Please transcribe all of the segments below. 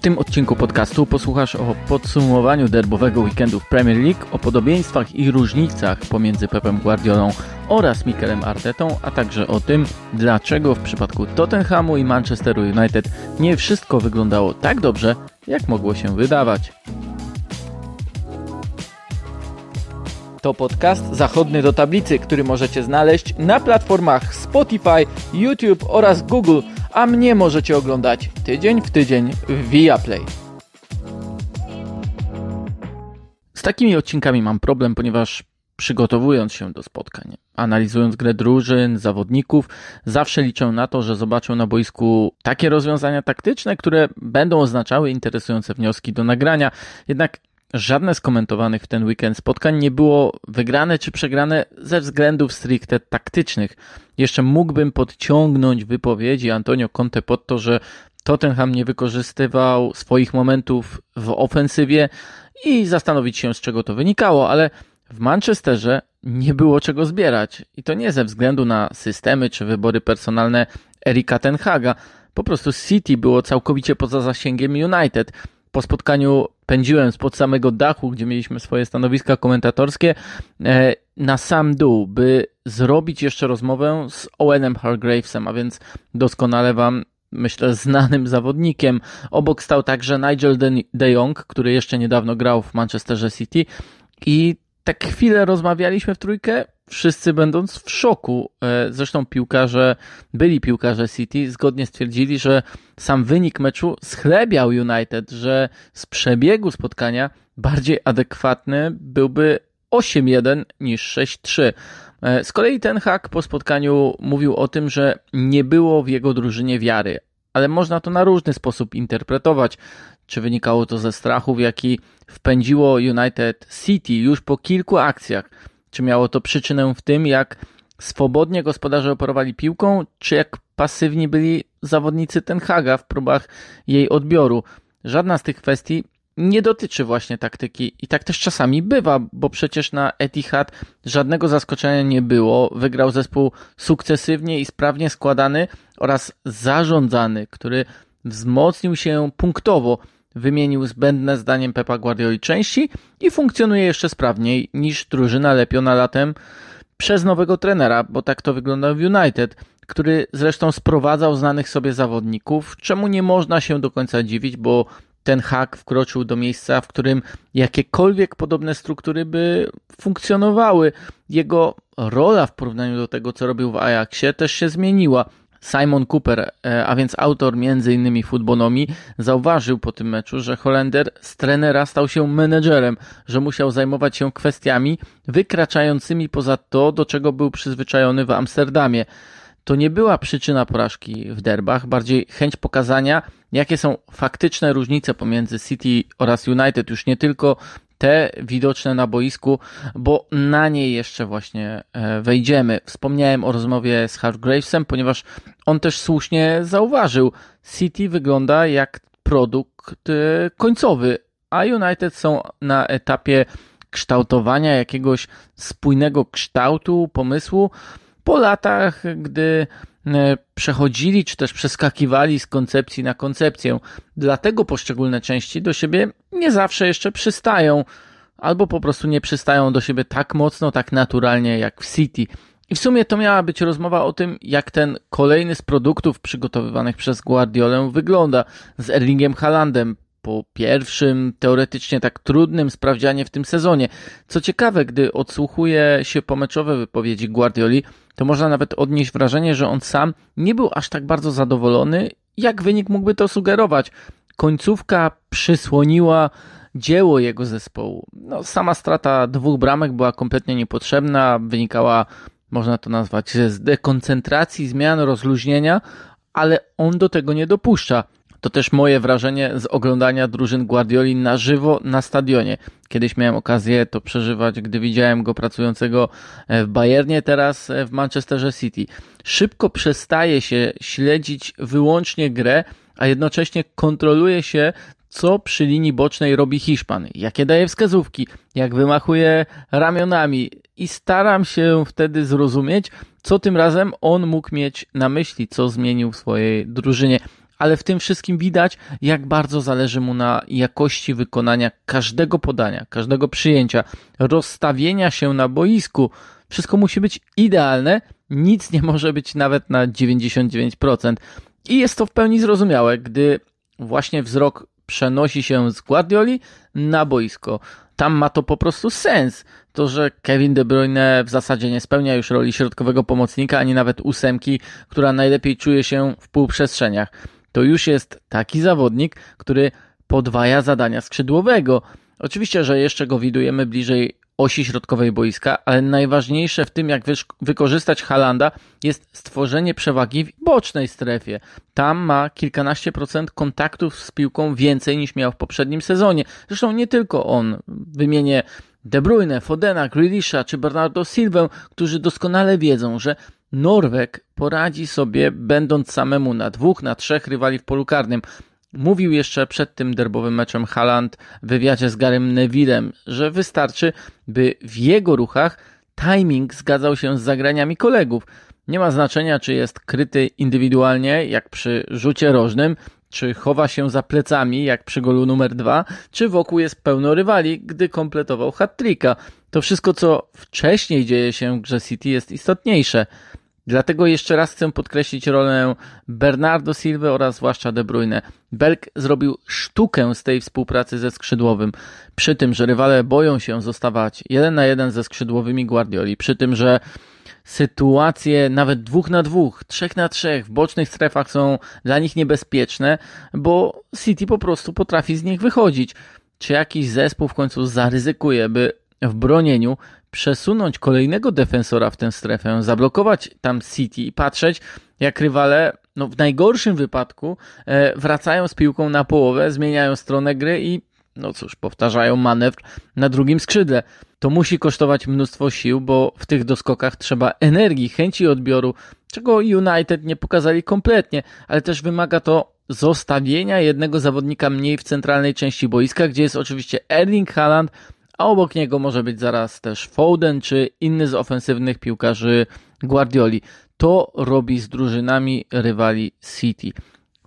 tym odcinku podcastu posłuchasz o podsumowaniu derbowego weekendu w Premier League, o podobieństwach i różnicach pomiędzy Pepem Guardiolą oraz Mikelem Artetą, a także o tym, dlaczego w przypadku Tottenhamu i Manchesteru United nie wszystko wyglądało tak dobrze, jak mogło się wydawać. To podcast zachodny do tablicy, który możecie znaleźć na platformach Spotify, YouTube oraz Google, a mnie możecie oglądać tydzień w tydzień w Viaplay. Z takimi odcinkami mam problem, ponieważ przygotowując się do spotkań, analizując grę drużyn, zawodników, zawsze liczę na to, że zobaczą na boisku takie rozwiązania taktyczne, które będą oznaczały interesujące wnioski do nagrania. Jednak żadne z komentowanych w ten weekend spotkań nie było wygrane czy przegrane ze względów stricte taktycznych. Jeszcze mógłbym podciągnąć wypowiedzi Antonio Conte pod to, że Tottenham nie wykorzystywał swoich momentów w ofensywie i zastanowić się, z czego to wynikało, ale w Manchesterze nie było czego zbierać. I to nie ze względu na systemy czy wybory personalne Erika Tenhaga. Po prostu City było całkowicie poza zasięgiem United. Po spotkaniu pędziłem spod samego dachu, gdzie mieliśmy swoje stanowiska komentatorskie, e, na sam dół, by zrobić jeszcze rozmowę z Owenem Hargravesem, a więc doskonale Wam myślę, znanym zawodnikiem. Obok stał także Nigel de Jong, który jeszcze niedawno grał w Manchesterze City i tak chwilę rozmawialiśmy w trójkę, wszyscy będąc w szoku. E, zresztą piłkarze, byli piłkarze City, zgodnie stwierdzili, że sam wynik meczu schlebiał United, że z przebiegu spotkania bardziej adekwatny byłby 8-1 niż 6-3. E, z kolei ten hak po spotkaniu mówił o tym, że nie było w jego drużynie wiary, ale można to na różny sposób interpretować. Czy wynikało to ze strachów, jaki wpędziło United City już po kilku akcjach? Czy miało to przyczynę w tym, jak swobodnie gospodarze operowali piłką, czy jak pasywni byli zawodnicy Ten Haga w próbach jej odbioru? Żadna z tych kwestii nie dotyczy właśnie taktyki i tak też czasami bywa, bo przecież na Etihad żadnego zaskoczenia nie było. Wygrał zespół sukcesywnie i sprawnie składany oraz zarządzany, który wzmocnił się punktowo wymienił zbędne zdaniem Pepa Guardioli części i funkcjonuje jeszcze sprawniej niż drużyna lepiona latem przez nowego trenera, bo tak to wygląda w United, który zresztą sprowadzał znanych sobie zawodników, czemu nie można się do końca dziwić, bo ten hak wkroczył do miejsca, w którym jakiekolwiek podobne struktury by funkcjonowały. Jego rola w porównaniu do tego, co robił w Ajaxie, też się zmieniła. Simon Cooper, e, a więc autor m.in. Futbonomii, zauważył po tym meczu, że Holender z trenera stał się menedżerem, że musiał zajmować się kwestiami wykraczającymi poza to, do czego był przyzwyczajony w Amsterdamie. To nie była przyczyna porażki w derbach, bardziej chęć pokazania, jakie są faktyczne różnice pomiędzy City oraz United, już nie tylko te widoczne na boisku, bo na nie jeszcze właśnie e, wejdziemy. Wspomniałem o rozmowie z Hargravesem, ponieważ on też słusznie zauważył, City wygląda jak produkt e, końcowy, a United są na etapie kształtowania jakiegoś spójnego kształtu, pomysłu po latach, gdy przechodzili czy też przeskakiwali z koncepcji na koncepcję. Dlatego poszczególne części do siebie nie zawsze jeszcze przystają, albo po prostu nie przystają do siebie tak mocno, tak naturalnie jak w City. I w sumie to miała być rozmowa o tym, jak ten kolejny z produktów przygotowywanych przez Guardiolę wygląda z Erlingiem Haalandem po pierwszym, teoretycznie tak trudnym sprawdzianie w tym sezonie. Co ciekawe, gdy odsłuchuje się pomeczowe wypowiedzi Guardioli, to można nawet odnieść wrażenie, że on sam nie był aż tak bardzo zadowolony, jak wynik mógłby to sugerować. Końcówka przysłoniła dzieło jego zespołu. No, sama strata dwóch bramek była kompletnie niepotrzebna, wynikała, można to nazwać, z dekoncentracji, zmian, rozluźnienia, ale on do tego nie dopuszcza. To też moje wrażenie z oglądania drużyn Guardioli na żywo na stadionie. Kiedyś miałem okazję to przeżywać, gdy widziałem go pracującego w Bayernie, teraz w Manchesterze City. Szybko przestaje się śledzić wyłącznie grę, a jednocześnie kontroluje się co przy linii bocznej robi Hiszpan, jakie daje wskazówki, jak wymachuje ramionami i staram się wtedy zrozumieć, co tym razem on mógł mieć na myśli, co zmienił w swojej drużynie ale w tym wszystkim widać, jak bardzo zależy mu na jakości wykonania każdego podania, każdego przyjęcia, rozstawienia się na boisku. Wszystko musi być idealne, nic nie może być nawet na 99%. I jest to w pełni zrozumiałe, gdy właśnie wzrok przenosi się z Guardioli na boisko. Tam ma to po prostu sens. To, że Kevin De Bruyne w zasadzie nie spełnia już roli środkowego pomocnika, ani nawet ósemki, która najlepiej czuje się w półprzestrzeniach. To już jest taki zawodnik, który podwaja zadania skrzydłowego. Oczywiście, że jeszcze go widujemy bliżej osi środkowej boiska, ale najważniejsze w tym, jak wykorzystać Halanda, jest stworzenie przewagi w bocznej strefie. Tam ma kilkanaście procent kontaktów z piłką więcej niż miał w poprzednim sezonie. Zresztą nie tylko on. Wymienię De Bruyne, Fodena, Grealisha czy Bernardo Silvę, którzy doskonale wiedzą, że Norweg poradzi sobie będąc samemu na dwóch, na trzech rywali w polu karnym. Mówił jeszcze przed tym derbowym meczem Haland w wywiadzie z Garym Nevillem, że wystarczy, by w jego ruchach timing zgadzał się z zagraniami kolegów. Nie ma znaczenia, czy jest kryty indywidualnie, jak przy rzucie rożnym, czy chowa się za plecami, jak przy golu numer dwa, czy wokół jest pełno rywali, gdy kompletował hat-tricka. To wszystko, co wcześniej dzieje się w grze City jest istotniejsze. Dlatego jeszcze raz chcę podkreślić rolę Bernardo Silva oraz zwłaszcza De Bruyne. Belk zrobił sztukę z tej współpracy ze skrzydłowym. Przy tym, że rywale boją się zostawać jeden na jeden ze skrzydłowymi Guardioli, przy tym, że sytuacje nawet dwóch na dwóch, trzech na trzech w bocznych strefach są dla nich niebezpieczne, bo City po prostu potrafi z nich wychodzić. Czy jakiś zespół w końcu zaryzykuje, by w bronieniu przesunąć kolejnego defensora w tę strefę, zablokować tam City i patrzeć, jak rywale, no w najgorszym wypadku, e, wracają z piłką na połowę, zmieniają stronę gry i, no cóż, powtarzają manewr na drugim skrzydle. To musi kosztować mnóstwo sił, bo w tych doskokach trzeba energii, chęci odbioru, czego United nie pokazali kompletnie, ale też wymaga to zostawienia jednego zawodnika mniej w centralnej części boiska, gdzie jest oczywiście Erling Haaland, a obok niego może być zaraz też Foden czy inny z ofensywnych piłkarzy Guardioli. To robi z drużynami rywali City.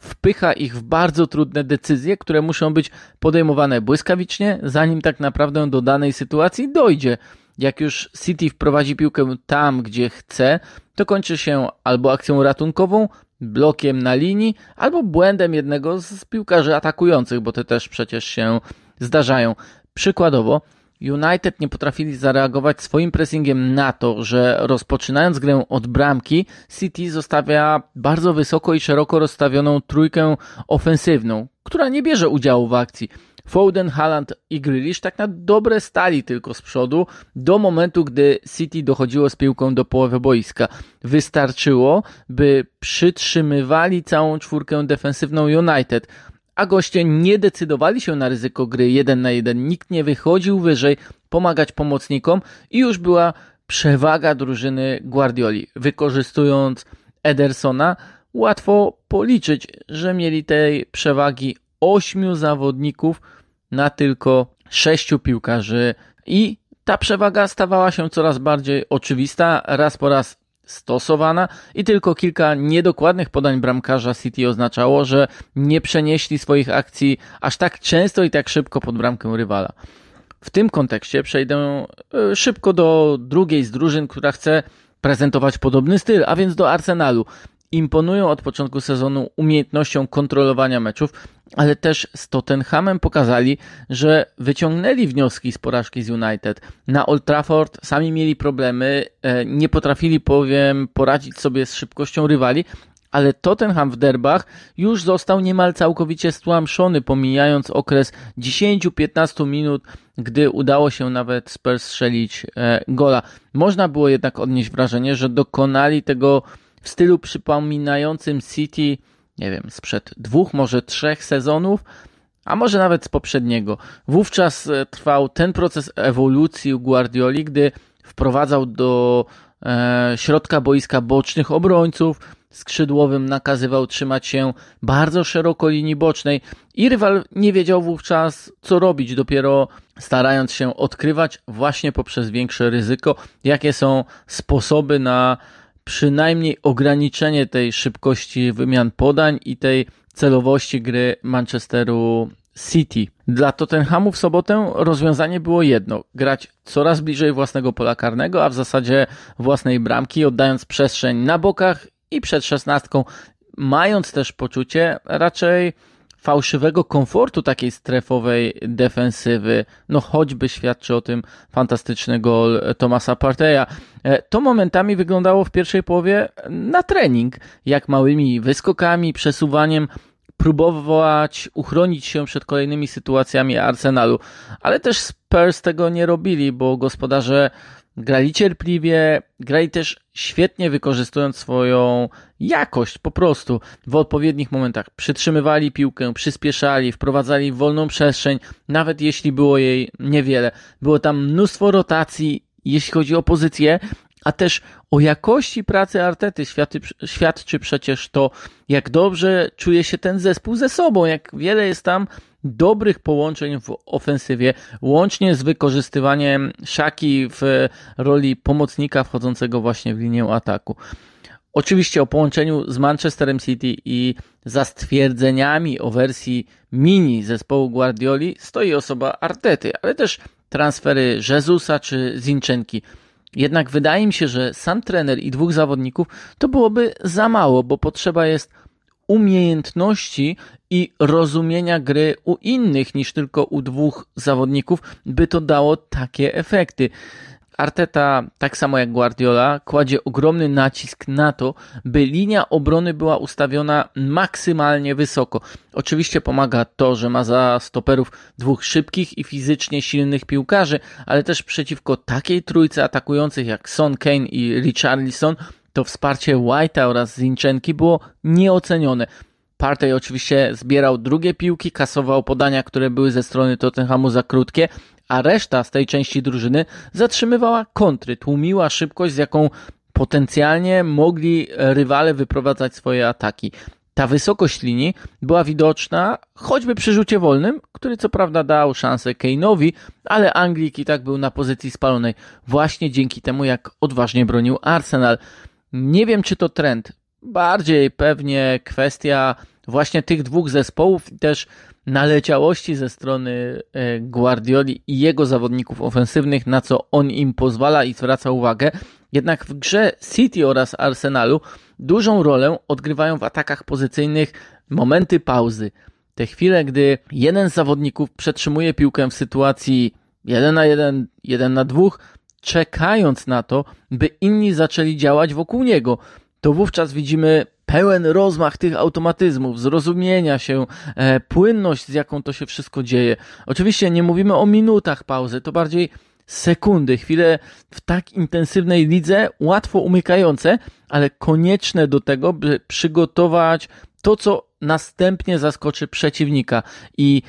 Wpycha ich w bardzo trudne decyzje, które muszą być podejmowane błyskawicznie, zanim tak naprawdę do danej sytuacji dojdzie. Jak już City wprowadzi piłkę tam, gdzie chce, to kończy się albo akcją ratunkową, blokiem na linii, albo błędem jednego z piłkarzy atakujących, bo te też przecież się zdarzają. Przykładowo, United nie potrafili zareagować swoim pressingiem na to, że rozpoczynając grę od bramki, City zostawia bardzo wysoko i szeroko rozstawioną trójkę ofensywną, która nie bierze udziału w akcji. Foden, Haaland i Grealish tak na dobre stali tylko z przodu do momentu, gdy City dochodziło z piłką do połowy boiska. Wystarczyło, by przytrzymywali całą czwórkę defensywną United a goście nie decydowali się na ryzyko gry 1 na 1. Nikt nie wychodził wyżej pomagać pomocnikom i już była przewaga drużyny Guardioli. Wykorzystując Edersona, łatwo policzyć, że mieli tej przewagi ośmiu zawodników na tylko sześciu piłkarzy i ta przewaga stawała się coraz bardziej oczywista. Raz po raz stosowana i tylko kilka niedokładnych podań bramkarza City oznaczało, że nie przenieśli swoich akcji aż tak często i tak szybko pod bramkę rywala. W tym kontekście przejdę e, szybko do drugiej z drużyn, która chce prezentować podobny styl, a więc do Arsenalu imponują od początku sezonu umiejętnością kontrolowania meczów, ale też z Tottenhamem pokazali, że wyciągnęli wnioski z porażki z United. Na Old Trafford sami mieli problemy, e, nie potrafili powiem poradzić sobie z szybkością rywali, ale Tottenham w derbach już został niemal całkowicie stłamszony, pomijając okres 10-15 minut, gdy udało się nawet Spurs strzelić e, gola. Można było jednak odnieść wrażenie, że dokonali tego w stylu przypominającym City, nie wiem, sprzed dwóch, może trzech sezonów, a może nawet z poprzedniego. Wówczas e, trwał ten proces ewolucji u Guardioli, gdy wprowadzał do e, środka boiska bocznych obrońców, skrzydłowym nakazywał trzymać się bardzo szeroko linii bocznej i rywal nie wiedział wówczas co robić, dopiero starając się odkrywać właśnie poprzez większe ryzyko, jakie są sposoby na przynajmniej ograniczenie tej szybkości wymian podań i tej celowości gry Manchesteru City. Dla Tottenhamu w sobotę rozwiązanie było jedno: grać coraz bliżej własnego pola karnego, a w zasadzie własnej bramki, oddając przestrzeń na bokach i przed szesnastką, mając też poczucie raczej fałszywego komfortu takiej strefowej defensywy, no choćby świadczy o tym fantastyczny gol Tomasa Parteja. E, to momentami wyglądało w pierwszej połowie na trening, jak małymi wyskokami, przesuwaniem próbować uchronić się przed kolejnymi sytuacjami Arsenalu, ale też Spurs tego nie robili, bo gospodarze grali cierpliwie, grali też świetnie wykorzystując swoją jakość po prostu w odpowiednich momentach. Przytrzymywali piłkę, przyspieszali, wprowadzali wolną przestrzeń, nawet jeśli było jej niewiele. Było tam mnóstwo rotacji, jeśli chodzi o pozycję, a też o jakości pracy Artety świadczy, świadczy przecież to, jak dobrze czuje się ten zespół ze sobą, jak wiele jest tam dobrych połączeń w ofensywie, łącznie z wykorzystywaniem Szaki w roli pomocnika wchodzącego właśnie w linię ataku. Oczywiście o połączeniu z Manchesterem City i za stwierdzeniami o wersji mini zespołu Guardioli stoi osoba Artety, ale też transfery Jezusa czy Zinchenki. Jednak wydaje mi się, że sam trener i dwóch zawodników to byłoby za mało, bo potrzeba jest umiejętności i rozumienia gry u innych niż tylko u dwóch zawodników, by to dało takie efekty. Arteta, tak samo jak Guardiola, kładzie ogromny nacisk na to, by linia obrony była ustawiona maksymalnie wysoko. Oczywiście pomaga to, że ma za stoperów dwóch szybkich i fizycznie silnych piłkarzy, ale też przeciwko takiej trójce atakujących jak Son, Kane i Richarlison to wsparcie White'a oraz Zinchenki było nieocenione. Partey oczywiście zbierał drugie piłki, kasował podania, które były ze strony Tottenhamu za krótkie, a reszta z tej części drużyny zatrzymywała kontry, tłumiła szybkość, z jaką potencjalnie mogli rywale wyprowadzać swoje ataki. Ta wysokość linii była widoczna choćby przy rzucie wolnym, który co prawda dał szansę Kane'owi, ale Anglik i tak był na pozycji spalonej właśnie dzięki temu, jak odważnie bronił Arsenal. Nie wiem, czy to trend. Bardziej pewnie kwestia właśnie tych dwóch zespołów i też naleciałości ze strony e, Guardioli i jego zawodników ofensywnych, na co on im pozwala i zwraca uwagę. Jednak w grze City oraz Arsenalu dużą rolę odgrywają w atakach pozycyjnych momenty pauzy. Te chwile, gdy jeden z zawodników przetrzymuje piłkę w sytuacji 1 na 1, 1 na 2, czekając na to, by inni zaczęli działać wokół niego. To wówczas widzimy pełen rozmach tych automatyzmów, zrozumienia się, e, płynność, z jaką to się wszystko dzieje. Oczywiście nie mówimy o minutach pauzy, to bardziej sekundy, chwile w tak intensywnej lidze, łatwo umykające, ale konieczne do tego, by przygotować to, co następnie zaskoczy przeciwnika. I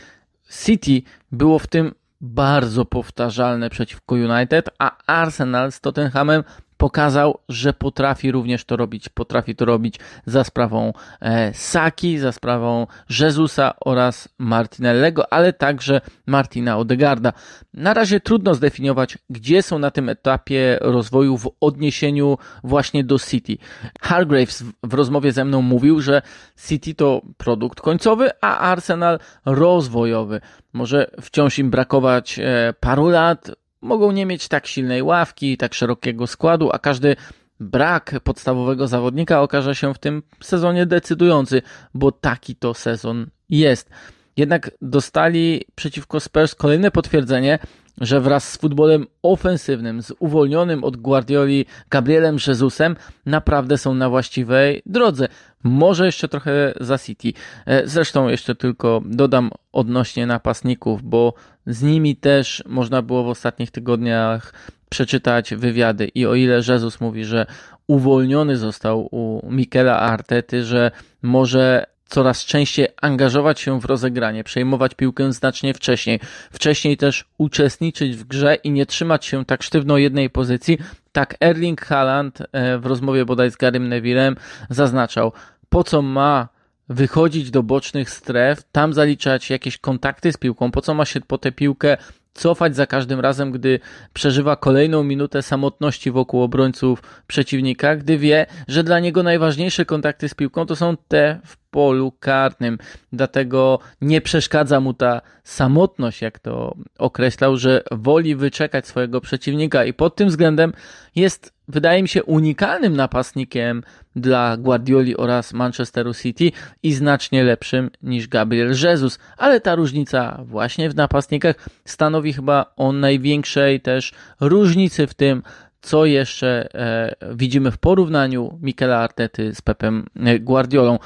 City było w tym bardzo powtarzalne przeciwko United, a Arsenal z Tottenhamem pokazał, że potrafi również to robić. Potrafi to robić za sprawą e, Saki, za sprawą Jezusa oraz Martinellego, ale także Martina Odegarda. Na razie trudno zdefiniować, gdzie są na tym etapie rozwoju w odniesieniu właśnie do City. Hargraves w rozmowie ze mną mówił, że City to produkt końcowy, a Arsenal rozwojowy. Może wciąż im brakować e, paru lat, mogą nie mieć tak silnej ławki, tak szerokiego składu, a każdy brak podstawowego zawodnika okaże się w tym sezonie decydujący, bo taki to sezon jest. Jednak dostali przeciwko Spurs kolejne potwierdzenie, że wraz z futbolem ofensywnym, z uwolnionym od Guardioli Gabrielem Jezusem, naprawdę są na właściwej drodze. Może jeszcze trochę za City. E, zresztą jeszcze tylko dodam odnośnie napastników, bo z nimi też można było w ostatnich tygodniach przeczytać wywiady. I o ile Jezus mówi, że uwolniony został u Mikela Artety, że może coraz częściej angażować się w rozegranie, przejmować piłkę znacznie wcześniej, wcześniej też uczestniczyć w grze i nie trzymać się tak sztywno jednej pozycji, tak Erling Haaland e, w rozmowie bodaj z Garym Nevillem zaznaczał, po co ma wychodzić do bocznych stref, tam zaliczać jakieś kontakty z piłką, po co ma się po tę piłkę cofać za każdym razem, gdy przeżywa kolejną minutę samotności wokół obrońców przeciwnika, gdy wie, że dla niego najważniejsze kontakty z piłką to są te w polu karnym. Dlatego nie przeszkadza mu ta samotność, jak to określał, że woli wyczekać swojego przeciwnika i pod tym względem jest, wydaje mi się, unikalnym napastnikiem dla Guardioli oraz Manchesteru City i znacznie lepszym niż Gabriel Jesus, ale ta różnica właśnie w napastnikach stanowi chyba o największej też różnicy w tym, co jeszcze e, widzimy w porównaniu Mikela Artety z Pepem Guardiolą.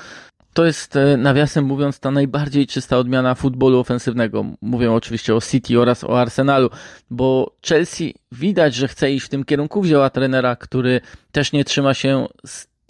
To jest, e, nawiasem mówiąc, ta najbardziej czysta odmiana futbolu ofensywnego. Mówię oczywiście o City oraz o Arsenalu, bo Chelsea widać, że chce iść w tym kierunku. Wzięła trenera, który też nie trzyma się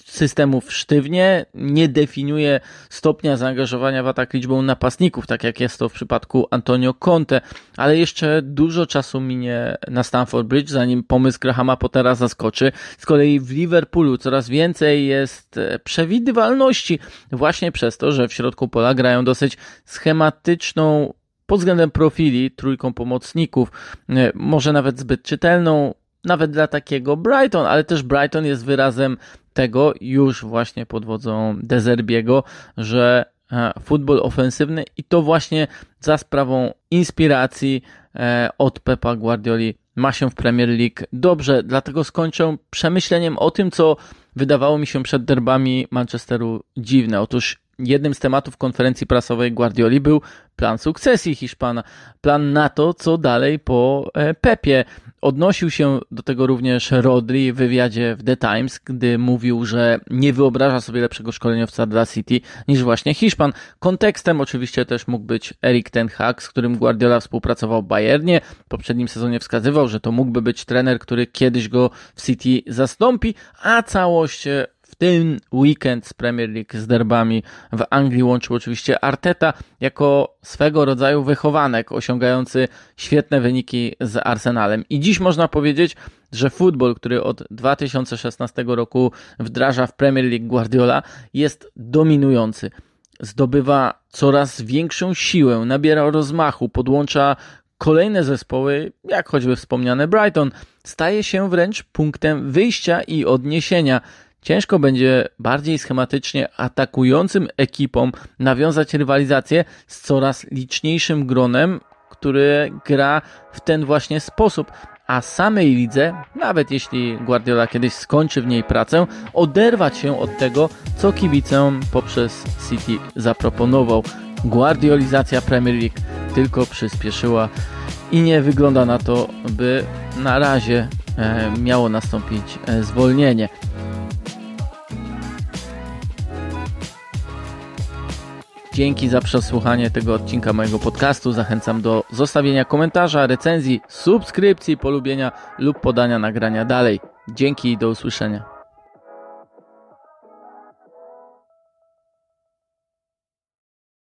systemów sztywnie, nie definiuje stopnia zaangażowania w atak liczbą napastników, tak jak jest to w przypadku Antonio Conte, ale jeszcze dużo czasu minie na Stamford Bridge, zanim pomysł Grahama Pottera zaskoczy. Z kolei w Liverpoolu coraz więcej jest e, przewidywalności właśnie przez to, że w środku pola grają dosyć schematyczną pod względem profili trójką pomocników, e, może nawet zbyt czytelną, nawet dla takiego Brighton, ale też Brighton jest wyrazem tego już właśnie pod wodzą Dezerbiego, że e, futbol ofensywny i to właśnie za sprawą inspiracji e, od Pepa Guardioli ma się w Premier League dobrze, dlatego skończę przemyśleniem o tym, co wydawało mi się przed derbami Manchesteru dziwne. Otóż jednym z tematów konferencji prasowej Guardioli był plan sukcesji Hiszpana, plan na to, co dalej po e, Pepie. Odnosił się do tego również Rodri w wywiadzie w The Times, gdy mówił, że nie wyobraża sobie lepszego szkoleniowca dla City niż właśnie Hiszpan. Kontekstem oczywiście też mógł być Erik Ten Hag, z którym Guardiola współpracował w Bayernie. W poprzednim sezonie wskazywał, że to mógłby być trener, który kiedyś go w City zastąpi, a całość ten weekend z Premier League z derbami w Anglii łączył oczywiście Arteta jako swego rodzaju wychowanek osiągający świetne wyniki z Arsenalem. I dziś można powiedzieć, że futbol, który od 2016 roku wdraża w Premier League Guardiola, jest dominujący. Zdobywa coraz większą siłę, nabiera rozmachu, podłącza kolejne zespoły, jak choćby wspomniane Brighton, staje się wręcz punktem wyjścia i odniesienia Ciężko będzie bardziej schematycznie atakującym ekipom nawiązać rywalizację z coraz liczniejszym gronem, który gra w ten właśnie sposób. A samej lidze, nawet jeśli Guardiola kiedyś skończy w niej pracę, oderwać się od tego, co kibicom poprzez City zaproponował. Guardiolizacja Premier League tylko przyspieszyła i nie wygląda na to, by na razie e, miało nastąpić e, zwolnienie. Dzięki za przesłuchanie tego odcinka mojego podcastu. Zachęcam do zostawienia komentarza, recenzji, subskrypcji, polubienia lub podania nagrania dalej. Dzięki i do usłyszenia.